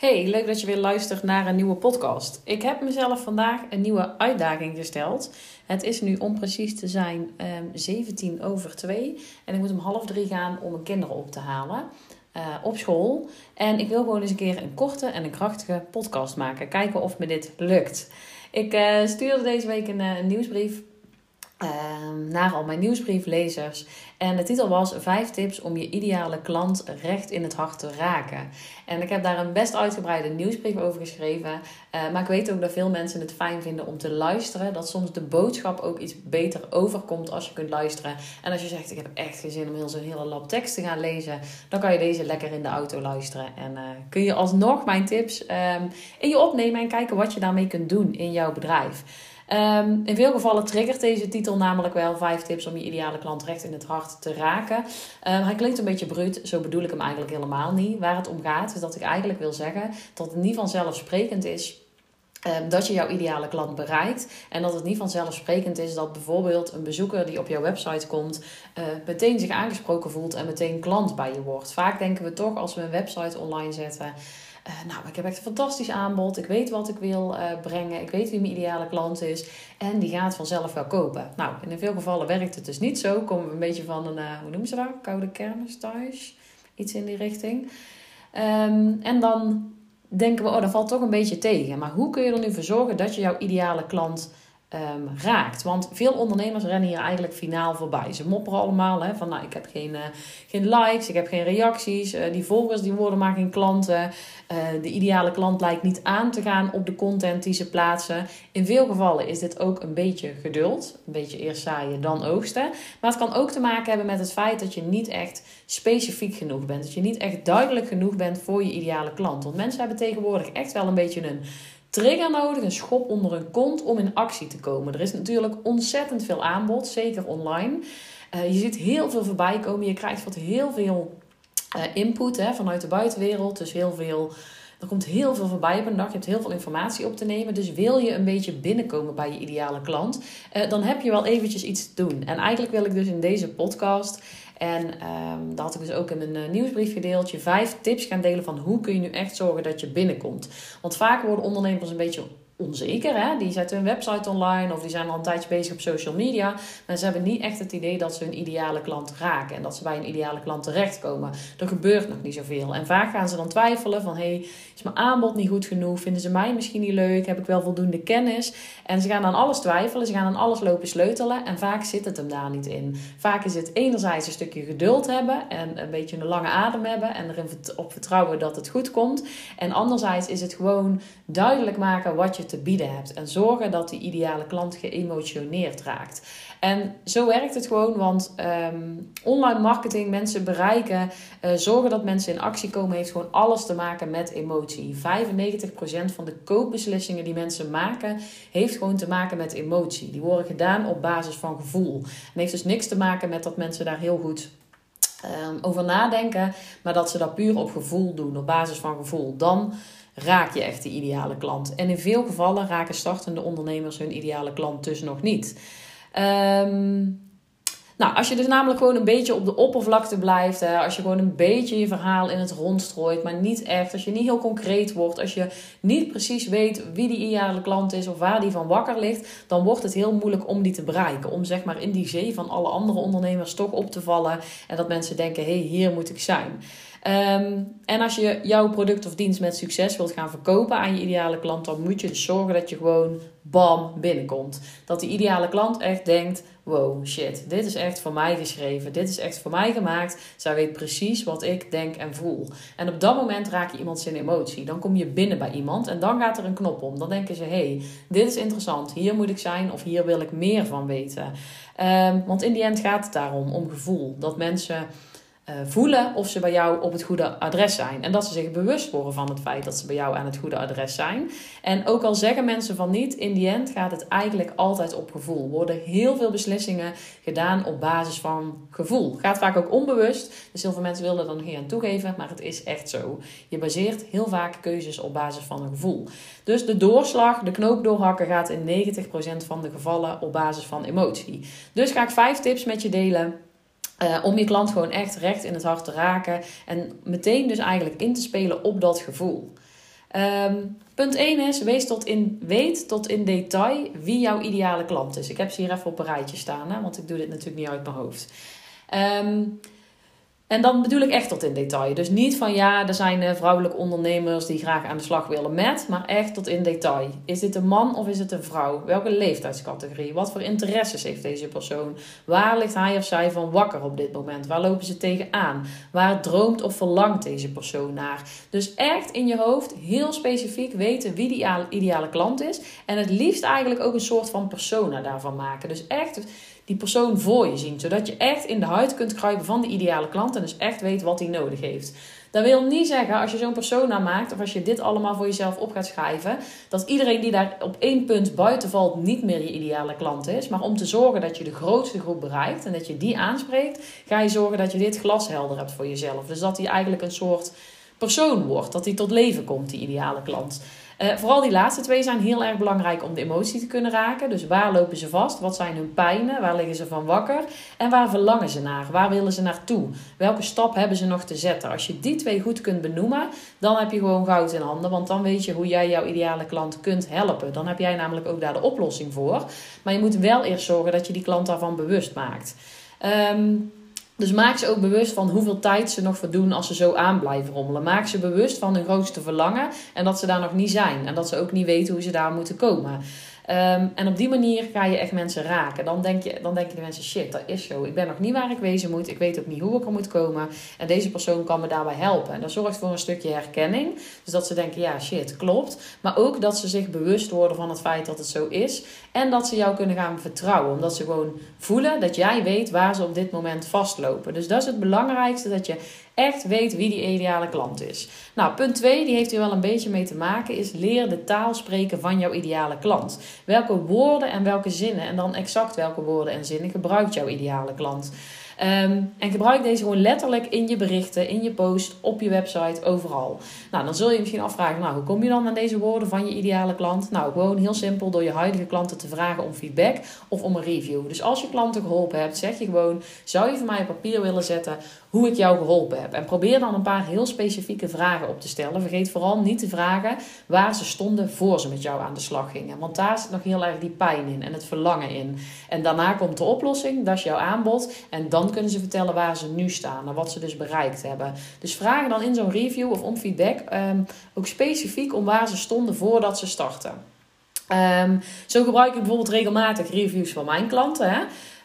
Hey, leuk dat je weer luistert naar een nieuwe podcast. Ik heb mezelf vandaag een nieuwe uitdaging gesteld. Het is nu om precies te zijn um, ehm, 17 over 2 en ik moet om half drie gaan om mijn kinderen op te halen. Uh, op school. En ik wil gewoon eens een keer een korte en een krachtige podcast maken. Kijken of me dit lukt. Ik uh, stuurde deze week een, een nieuwsbrief naar al mijn nieuwsbrieflezers. En de titel was 5 tips om je ideale klant recht in het hart te raken. En ik heb daar een best uitgebreide nieuwsbrief over geschreven. Uh, maar ik weet ook dat veel mensen het fijn vinden om te luisteren. Dat soms de boodschap ook iets beter overkomt als je kunt luisteren. En als je zegt, ik heb echt geen zin om heel zo'n hele lab tekst te gaan lezen. Dan kan je deze lekker in de auto luisteren. En uh, kun je alsnog mijn tips um, in je opnemen en kijken wat je daarmee kunt doen in jouw bedrijf. Um, in veel gevallen triggert deze titel namelijk wel vijf tips om je ideale klant recht in het hart te raken. Um, hij klinkt een beetje bruut, zo bedoel ik hem eigenlijk helemaal niet. Waar het om gaat is dat ik eigenlijk wil zeggen dat het niet vanzelfsprekend is Um, dat je jouw ideale klant bereikt. En dat het niet vanzelfsprekend is dat bijvoorbeeld een bezoeker die op jouw website komt, uh, meteen zich aangesproken voelt en meteen klant bij je wordt. Vaak denken we toch als we een website online zetten. Uh, nou, ik heb echt een fantastisch aanbod. Ik weet wat ik wil uh, brengen. Ik weet wie mijn ideale klant is. En die gaat vanzelf wel kopen. Nou, in veel gevallen werkt het dus niet zo. Komen we een beetje van een, uh, hoe noemen ze dat? Koude kermis thuis. Iets in die richting. Um, en dan denken we, oh, dat valt toch een beetje tegen. Maar hoe kun je er nu voor zorgen dat je jouw ideale klant um, raakt. Want veel ondernemers rennen hier eigenlijk finaal voorbij. Ze mopperen allemaal hè, van nou, ik heb geen, uh, geen likes, ik heb geen reacties. Uh, die volgers die worden maar geen klanten. Uh, de ideale klant lijkt niet aan te gaan op de content die ze plaatsen. In veel gevallen is dit ook een beetje geduld. Een beetje eerst zaaien, dan oogsten. Maar het kan ook te maken hebben met het feit dat je niet echt specifiek genoeg bent. Dat je niet echt duidelijk genoeg bent voor je ideale klant. Want mensen hebben tegenwoordig echt wel een beetje een trigger nodig, een schop onder hun kont om in actie te komen. Er is natuurlijk ontzettend veel aanbod, zeker online. Uh, je ziet heel veel voorbij komen. Je krijgt wat heel veel uh, input hè, vanuit de buitenwereld. Dus heel veel. Er komt heel veel voorbij op een dag. Je hebt heel veel informatie op te nemen. Dus wil je een beetje binnenkomen bij je ideale klant, uh, dan heb je wel eventjes iets te doen. En eigenlijk wil ik dus in deze podcast en um, dat had ik dus ook in mijn uh, nieuwsbrief gedeeld. Je vijf tips gaan delen van hoe kun je nu echt zorgen dat je binnenkomt. Want vaak worden ondernemers een beetje onzeker. Hè? Die zetten hun website online of die zijn al een tijdje bezig op social media. Maar ze hebben niet echt het idee dat ze hun ideale klant raken. En dat ze bij een ideale klant terechtkomen. Er gebeurt nog niet zoveel. En vaak gaan ze dan twijfelen van... hey, is mijn aanbod niet goed genoeg? Vinden ze mij misschien niet leuk? Heb ik wel voldoende kennis? En ze gaan aan alles twijfelen. Ze gaan aan alles lopen sleutelen. En vaak zit het hem daar niet in. Vaak is het enerzijds een stukje geduld hebben. En een beetje een lange adem hebben. En erin op vertrouwen dat het goed komt. En anderzijds is het gewoon duidelijk maken wat je te bieden hebt. En zorgen dat die ideale klant geëmotioneerd raakt. En zo werkt het gewoon, want um, online marketing, mensen bereiken, uh, zorgen dat mensen in actie komen, heeft gewoon alles te maken met emotie. 95% van de koopbeslissingen die mensen maken, heeft gewoon te maken met emotie. Die worden gedaan op basis van gevoel. En heeft dus niks te maken met dat mensen daar heel goed um, over nadenken, maar dat ze dat puur op gevoel doen, op basis van gevoel. Dan raak je echt de ideale klant. En in veel gevallen raken startende ondernemers hun ideale klant dus nog niet. Um, nou, als je dus namelijk gewoon een beetje op de oppervlakte blijft, als je gewoon een beetje je verhaal in het rond strooit, maar niet echt, als je niet heel concreet wordt, als je niet precies weet wie die ideale klant is of waar die van wakker ligt, dan wordt het heel moeilijk om die te bereiken. Om zeg maar in die zee van alle andere ondernemers toch op te vallen en dat mensen denken, hé, hey, hier moet ik zijn. Um, en als je jouw product of dienst met succes wilt gaan verkopen aan je ideale klant, dan moet je dus zorgen dat je gewoon bam binnenkomt. Dat die ideale klant echt denkt: wow, shit, dit is echt voor mij geschreven. Dit is echt voor mij gemaakt. Zij weet precies wat ik denk en voel. En op dat moment raak je iemand zijn emotie. Dan kom je binnen bij iemand en dan gaat er een knop om. Dan denken ze: hey, dit is interessant. Hier moet ik zijn of hier wil ik meer van weten. Um, want in die end gaat het daarom, om gevoel. Dat mensen voelen of ze bij jou op het goede adres zijn. En dat ze zich bewust worden van het feit dat ze bij jou aan het goede adres zijn. En ook al zeggen mensen van niet, in die end gaat het eigenlijk altijd op gevoel. Worden heel veel beslissingen gedaan op basis van gevoel. Gaat vaak ook onbewust. Dus heel veel mensen willen dan niet aan toegeven, maar het is echt zo. Je baseert heel vaak keuzes op basis van een gevoel. Dus de doorslag, de knoop doorhakken, gaat in 90% van de gevallen op basis van emotie. Dus ga ik vijf tips met je delen uh, om je klant gewoon echt recht in het hart te raken. En meteen dus eigenlijk in te spelen op dat gevoel. Ehm, punt 1 is, wees tot in, weet tot in detail wie jouw ideale klant is. Ik heb ze hier even op een rijtje staan, hè, want ik doe dit natuurlijk niet uit mijn hoofd. Um, en dan bedoel ik echt tot in detail. Dus niet van ja, er zijn eh, vrouwelijke ondernemers die graag aan de slag willen met, maar echt tot in detail. Is dit een man of is het een vrouw? Welke leeftijdscategorie? Wat voor interesses heeft deze persoon? Waar ligt hij of zij van wakker op dit moment? Waar lopen ze tegenaan? Waar droomt of verlangt deze persoon naar? Dus echt in je hoofd heel specifiek weten wie die ideale klant is. En het liefst eigenlijk ook een soort van persona daarvan maken. Dus echt die persoon voor je zien. Zodat je echt in de huid kunt kruipen van de ideale klant en dus echt weet wat hij nodig heeft. Dat wil niet zeggen, als je zo'n persona maakt of als je dit allemaal voor jezelf op gaat schrijven, dat iedereen die daar op één punt buiten valt niet meer je ideale klant is. Maar om te zorgen dat je de grootste groep bereikt en dat je die aanspreekt, ga je zorgen dat je dit glashelder hebt voor jezelf. Dus dat hij eigenlijk een soort persoon wordt, dat hij tot leven komt, die ideale klant. Uh, vooral die laatste twee zijn heel erg belangrijk om de emotie te kunnen raken. Dus waar lopen ze vast? Wat zijn hun pijnen? Waar liggen ze van wakker? En waar verlangen ze naar? Waar willen ze naartoe? Welke stap hebben ze nog te zetten? Als je die twee goed kunt benoemen, dan heb je gewoon goud in handen. Want dan weet je hoe jij jouw ideale klant kunt helpen. Dan heb jij namelijk ook daar de oplossing voor. Maar je moet wel eerst zorgen dat je die klant daarvan bewust maakt. Um, dus maak ze ook bewust van hoeveel tijd ze nog verdoen als ze zo aan blijven rommelen. Maak ze bewust van hun grootste verlangen en dat ze daar nog niet zijn. En dat ze ook niet weten hoe ze daar moeten komen. Ehm, en op die manier ga je echt mensen raken. Dan, denk je, dan denken de mensen: shit, dat is zo. Ik ben nog niet waar ik wezen moet. Ik weet ook niet hoe ik er moet komen. En deze persoon kan me daarbij helpen. En dat zorgt voor een stukje herkenning. Dus dat ze denken: ja, shit, klopt. Maar ook dat ze zich bewust worden van het feit dat het zo is. En dat ze jou kunnen gaan vertrouwen. Omdat ze gewoon voelen dat jij weet waar ze op dit moment vastlopen. Dus dat is het belangrijkste: dat je echt weet wie die ideale klant is. Nou, punt 2, die heeft hier wel een beetje mee te maken, is leer de taal spreken van jouw ideale klant. Welke woorden en welke zinnen, en dan exact welke woorden en zinnen gebruikt jouw ideale klant. Ehm, en gebruik deze gewoon letterlijk in je berichten, in je post, op je website, overal. Nou, dan zul je misschien afvragen, nou, hoe kom je dan aan deze woorden van je ideale klant? Nou, gewoon heel simpel door je huidige klanten te vragen om feedback of om een review. Dus als je klanten geholpen hebt, zeg je gewoon, zou je voor mij op papier willen zetten hoe ik jou geholpen heb? En probeer dan een paar heel specifieke vragen op te stellen. Vergeet vooral niet te vragen waar ze stonden voor ze met jou aan de slag gingen. Want daar zit nog heel erg die pijn in en het verlangen in. En daarna komt de oplossing, dat is jouw aanbod. En dan kunnen ze vertellen waar ze nu staan en wat ze dus bereikt hebben. Dus vraag dan in zo'n review of om feedback ehm, ook specifiek om waar ze stonden voordat ze starten. Ehm, zo gebruik ik bijvoorbeeld regelmatig reviews van mijn klanten. Hè?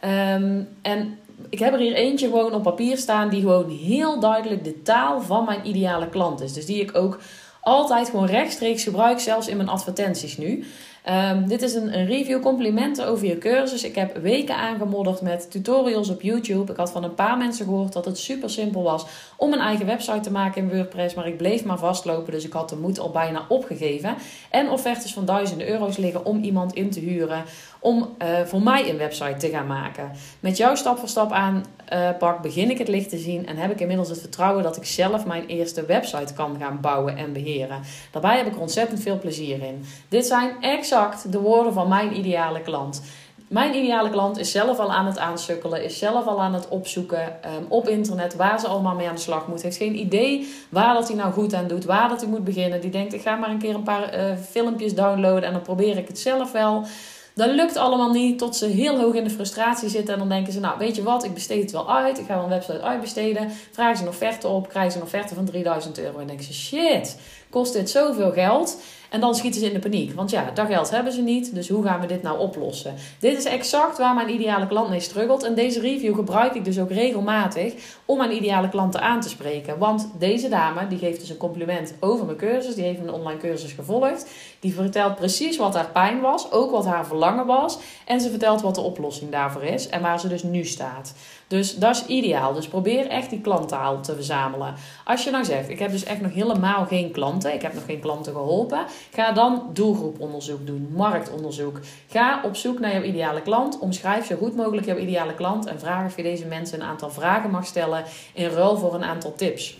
Ehm, en ik heb er hier eentje gewoon op papier staan die gewoon heel duidelijk de taal van mijn ideale klant is. Dus die ik ook altijd gewoon rechtstreeks gebruik, zelfs in mijn advertenties nu. Um, dit is een, een, review, complimenten over je cursus. Ik heb weken aangemodderd met tutorials op YouTube. Ik had van een paar mensen gehoord dat het super simpel was om een eigen website te maken in WordPress. Maar ik bleef maar vastlopen, dus ik had de moed al bijna opgegeven. En offertes van duizenden euro's liggen om iemand in te huren om uh, voor mij een website te gaan maken. Met jou stap voor stap aan uh, pak, begin ik het licht te zien en heb ik inmiddels het vertrouwen dat ik zelf mijn eerste website kan gaan bouwen en beheren. Daarbij heb ik ontzettend veel plezier in. Dit zijn exact de woorden van mijn ideale klant. Mijn ideale klant is zelf al aan het aansukkelen, is zelf al aan het opzoeken um, op internet waar ze allemaal mee aan de slag moet. Heeft geen idee waar dat hij nou goed aan doet, waar dat hij moet beginnen. Die denkt, ik ga maar een keer een paar uh, filmpjes downloaden en dan probeer ik het zelf wel. Dat lukt allemaal niet tot ze heel hoog in de frustratie zitten. En dan denken ze, nou weet je wat, ik besteed het wel uit. Ik ga een website uitbesteden. Vragen ze een offerte op, krijgen ze een offerte van 3000 euro. En denken ze, shit, kost dit zoveel geld? En dan schieten ze in de paniek. Want ja, dat geld hebben ze niet. Dus hoe gaan we dit nou oplossen? Dit is exact waar mijn ideale klant mee struggelt. En deze review gebruik ik dus ook regelmatig om mijn ideale klanten aan te spreken. Want deze dame, die geeft dus een compliment over mijn cursus. Die heeft een online cursus gevolgd. Die vertelt precies wat haar pijn was. Ook wat haar verlangen was. En ze vertelt wat de oplossing daarvoor is. En waar ze dus nu staat. Dus dat is ideaal. Dus probeer echt die klanttaal te verzamelen. Als je nou zegt, ik heb dus echt nog helemaal geen klanten. Ik heb nog geen klanten geholpen. Ga dan doelgroeponderzoek doen, marktonderzoek. Ga op zoek naar jouw ideale klant. Omschrijf zo goed mogelijk jouw ideale klant. En vraag of je deze mensen een aantal vragen mag stellen in ruil voor een aantal tips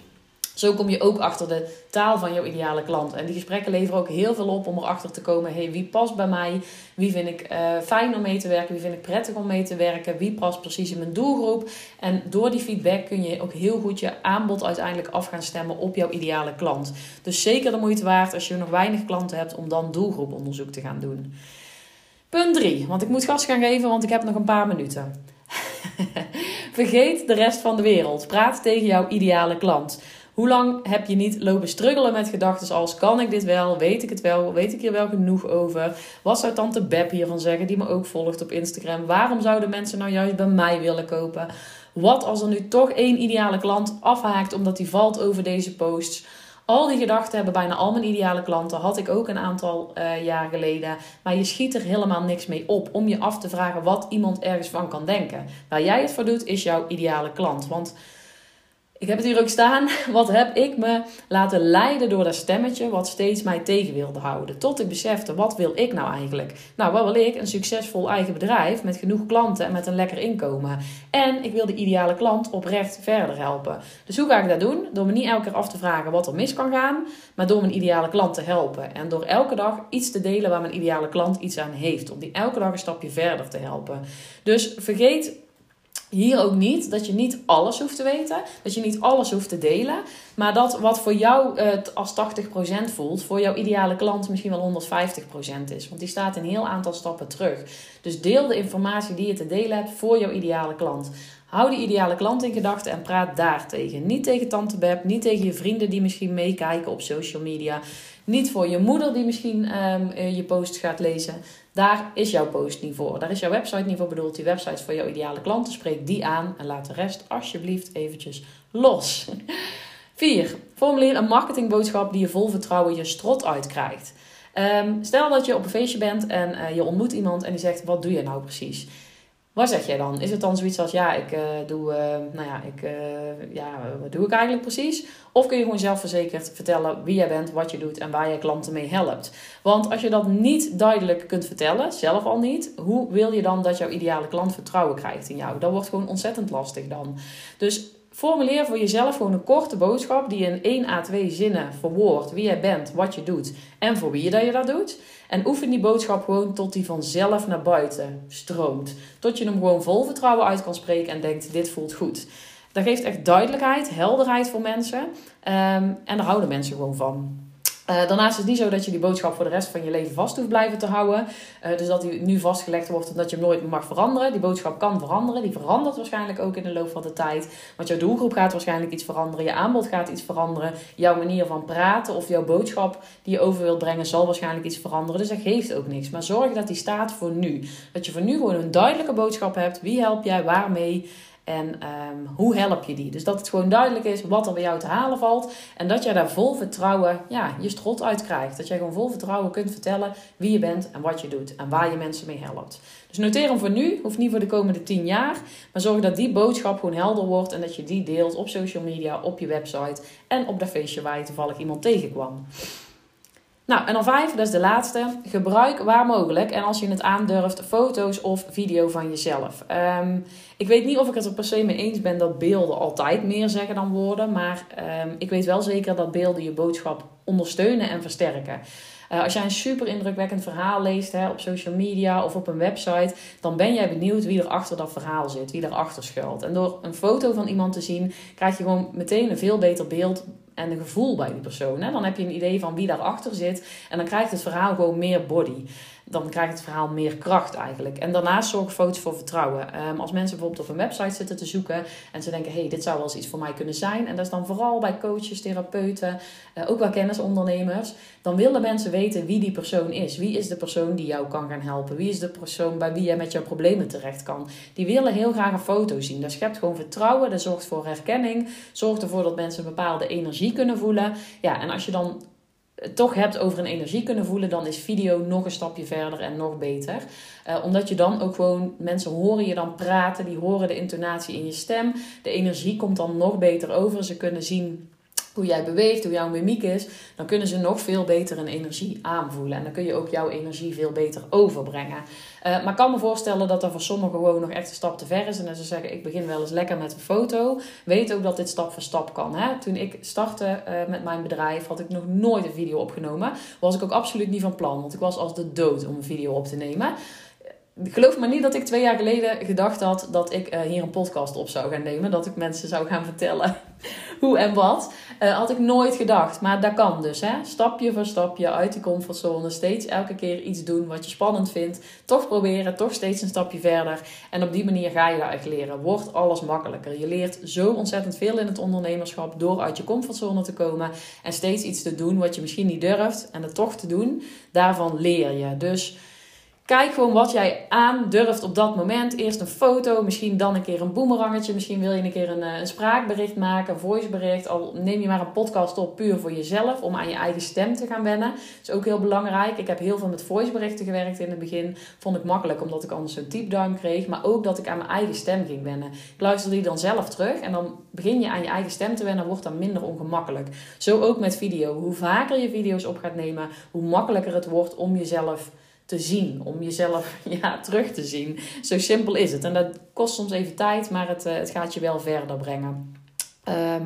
Zo kom je ook achter de taal van jouw ideale klant. En die gesprekken leveren ook heel veel op om erachter te komen: hey, wie past bij mij? Wie vind ik uh, fijn om mee te werken? Wie vind ik prettig om mee te werken? Wie past precies in mijn doelgroep? En door die feedback kun je ook heel goed je aanbod uiteindelijk af gaan stemmen op jouw ideale klant. Dus zeker de moeite waard als je nog weinig klanten hebt om dan doelgroeponderzoek te gaan doen. Punt 3, want ik moet gas gaan geven, want ik heb nog een paar minuten. Vergeet de rest van de wereld. Praat tegen jouw ideale klant. Hoe lang heb je niet lopen struggelen met gedachten als: kan ik dit wel? Weet ik het wel? Weet ik hier wel genoeg over? Wat zou tante Beb hiervan zeggen, die me ook volgt op Instagram? Waarom zouden mensen nou juist bij mij willen kopen? Wat als er nu toch één ideale klant afhaakt omdat die valt over deze posts? Al die gedachten hebben bijna al mijn ideale klanten. Had ik ook een aantal uh, jaar geleden. Maar je schiet er helemaal niks mee op om je af te vragen wat iemand ergens van kan denken. Waar jij het voor doet, is jouw ideale klant. Want ik heb het hier ook staan. Wat heb ik me laten leiden door dat stemmetje wat steeds mij tegen wilde houden. Tot ik besefte, wat wil ik nou eigenlijk? Nou, wat wil ik? Een succesvol eigen bedrijf met genoeg klanten en met een lekker inkomen. En ik wil de ideale klant oprecht verder helpen. Dus hoe ga ik dat doen? Door me niet elke keer af te vragen wat er mis kan gaan, maar door mijn ideale klant te helpen. En door elke dag iets te delen waar mijn ideale klant iets aan heeft. Om die elke dag een stapje verder te helpen. Dus vergeet hier ook niet dat je niet alles hoeft te weten, dat je niet alles hoeft te delen, maar dat wat voor jou uh, als 80% voelt, voor jouw ideale klant misschien wel 150% is. Want die staat een heel aantal stappen terug. Dus deel de informatie die je te delen hebt voor jouw ideale klant. Hou die ideale klant in gedachten en praat daar tegen. Niet tegen tante Beb, niet tegen je vrienden die misschien meekijken op social media. Niet voor je moeder die misschien um, je post gaat lezen. Daar is jouw post niet voor. Daar is jouw website niet voor bedoeld. Die website is voor jouw ideale klanten. Spreek die aan en laat de rest alsjeblieft eventjes los. 4. Formuleer een marketingboodschap die je vol vertrouwen je strot uitkrijgt. Um, stel dat je op een feestje bent en uh, je ontmoet iemand en die zegt: Wat doe je nou precies? Wat zeg jij dan? Is het dan zoiets als, ja, ik uh, doe, uh, nou ja, ik, uh, ja, wat doe ik eigenlijk precies? Of kun je gewoon zelfverzekerd vertellen wie jij bent, wat je doet en waar je klanten mee helpt? Want als je dat niet duidelijk kunt vertellen, zelf al niet, hoe wil je dan dat jouw ideale klant vertrouwen krijgt in jou? Dat wordt gewoon ontzettend lastig dan. Dus formuleer voor jezelf gewoon een korte boodschap die in 1 à 2 zinnen verwoordt wie jij bent, wat je doet en voor wie je dat je dat doet. En oefen die boodschap gewoon tot die vanzelf naar buiten stroomt. Tot je hem gewoon vol vertrouwen uit kan spreken en denkt: dit voelt goed. Dat geeft echt duidelijkheid, helderheid voor mensen. Um, en daar houden mensen gewoon van. Uh, daarnaast is het niet zo dat je die boodschap voor de rest van je leven vast hoeft blijven te houden. Uh, dus dat die nu vastgelegd wordt en dat je hem nooit mag veranderen. Die boodschap kan veranderen. Die verandert waarschijnlijk ook in de loop van de tijd. Want jouw doelgroep gaat waarschijnlijk iets veranderen. Je aanbod gaat iets veranderen. Jouw manier van praten of jouw boodschap die je over wilt brengen zal waarschijnlijk iets veranderen. Dus dat geeft ook niks. Maar zorg dat die staat voor nu. Dat je voor nu gewoon een duidelijke boodschap hebt. Wie help jij, waarmee? En um, hoe help je die? Dus dat het gewoon duidelijk is wat er bij jou te halen valt. En dat jij daar vol vertrouwen ja, je strot uit krijgt. Dat jij gewoon vol vertrouwen kunt vertellen wie je bent en wat je doet. En waar je mensen mee helpt. Dus noteer hem voor nu, hoeft niet voor de komende 10 jaar. Maar zorg dat die boodschap gewoon helder wordt. En dat je die deelt op social media, op je website. En op dat feestje waar je toevallig iemand tegenkwam. Nou, en dan vijf, dat is de laatste. Gebruik waar mogelijk en als je het aandurft, foto's of video van jezelf. Um, ik weet niet of ik het er per se mee eens ben dat beelden altijd meer zeggen dan woorden. Maar um, ik weet wel zeker dat beelden je boodschap ondersteunen en versterken. Uh, als jij een super indrukwekkend verhaal leest hè, op social media of op een website, dan ben jij benieuwd wie er achter dat verhaal zit, wie erachter schuilt. En door een foto van iemand te zien, krijg je gewoon meteen een veel beter beeld en een gevoel bij die persoon. Hè? Dan heb je een idee van wie daarachter zit en dan krijgt het verhaal gewoon meer body dan krijgt het verhaal meer kracht eigenlijk. En daarnaast zorgen foto's voor vertrouwen. Um, als mensen bijvoorbeeld op een website zitten te zoeken en ze denken: hey, dit zou wel eens iets voor mij kunnen zijn. En dat is dan vooral bij coaches, therapeuten, uh, ook wel kennisondernemers. Dan willen mensen weten wie die persoon is. Wie is de persoon die jou kan gaan helpen? Wie is de persoon bij wie jij met jouw problemen terecht kan? Die willen heel graag een foto zien. Dat schept gewoon vertrouwen, dat zorgt voor herkenning, zorgt ervoor dat mensen een bepaalde energie kunnen voelen. Ja, en als je dan toch hebt over een energie kunnen voelen, dan is video nog een stapje verder en nog beter. Uh, omdat je dan ook gewoon, mensen horen je dan praten, die horen de intonatie in je stem. De energie komt dan nog beter over. Ze kunnen zien hoe jij beweegt, hoe jouw mimiek is, dan kunnen ze nog veel beter een energie aanvoelen. En dan kun je ook jouw energie veel beter overbrengen. Uh, maar ik kan me voorstellen dat dat voor sommigen gewoon nog echt een stap te ver is. En als ze zeggen, ik begin wel eens lekker met een foto. Weet ook dat dit stap voor stap kan. Hè? Toen ik startte uh, met mijn bedrijf, had ik nog nooit een video opgenomen. Was ik ook absoluut niet van plan. Want ik was als de dood om een video op te nemen geloof maar niet dat ik twee jaar geleden gedacht had dat ik uh, hier een podcast op zou gaan nemen. Dat ik mensen zou gaan vertellen hoe en wat. Uh, had ik nooit gedacht. Maar dat kan dus. Hè? Stapje voor stapje uit die comfortzone. Steeds elke keer iets doen wat je spannend vindt. Toch proberen, toch steeds een stapje verder. En op die manier ga je dat echt leren. Wordt alles makkelijker. Je leert zo ontzettend veel in het ondernemerschap door uit je comfortzone te komen. En steeds iets te doen wat je misschien niet durft. En het toch te doen. Daarvan leer je. Dus Kijk gewoon wat jij aandurft op dat moment. Eerst een foto, misschien dan een keer een boemerangetje. Misschien wil je een keer een, eh, een spraakbericht maken, een voicebericht. Al neem je maar een podcast op puur voor jezelf, om aan je eigen stem te gaan wennen. Dat is ook heel belangrijk. Ik heb heel veel met voiceberichten gewerkt in het begin. Vond ik makkelijk, omdat ik anders zo'n duim kreeg. Maar ook dat ik aan mijn eigen stem ging wennen. Ik luisterde die dan zelf terug. En dan begin je aan je eigen stem te wennen, wordt dat minder ongemakkelijk. Zo ook met video. Hoe vaker je video's op gaat nemen, hoe makkelijker het wordt om jezelf te zien, om jezelf ja, terug te zien. Zo simpel is het. En dat kost soms even tijd, maar het, eh, het gaat je wel verder brengen. Ehm,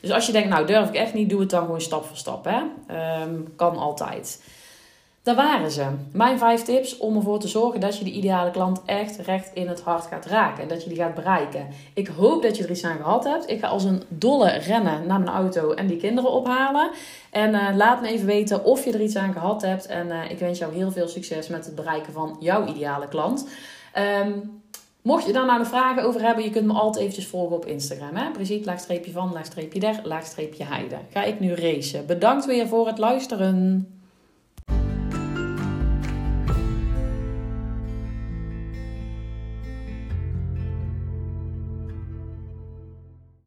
dus als je denkt, nou durf ik echt niet, doe het dan gewoon stap voor stap. Hè? Ehm, kan altijd. Daar waren ze. Mijn vijf tips om ervoor te zorgen dat je de ideale klant echt recht in het hart gaat raken. En dat je die gaat bereiken. Ik hoop dat je er iets aan gehad hebt. Ik ga als een dolle rennen naar mijn auto en die kinderen ophalen. En uh, laat me even weten of je er iets aan gehad hebt. En uh, ik wens jou heel veel succes met het bereiken van jouw ideale klant. Um, Mocht je daar nou nog vragen over hebben, je kunt me altijd eventjes volgen op Instagram. Hè? Laagstreepje van, laagstreepje der, laagstreepje heide. Ga ik nu racen. Bedankt weer voor het luisteren.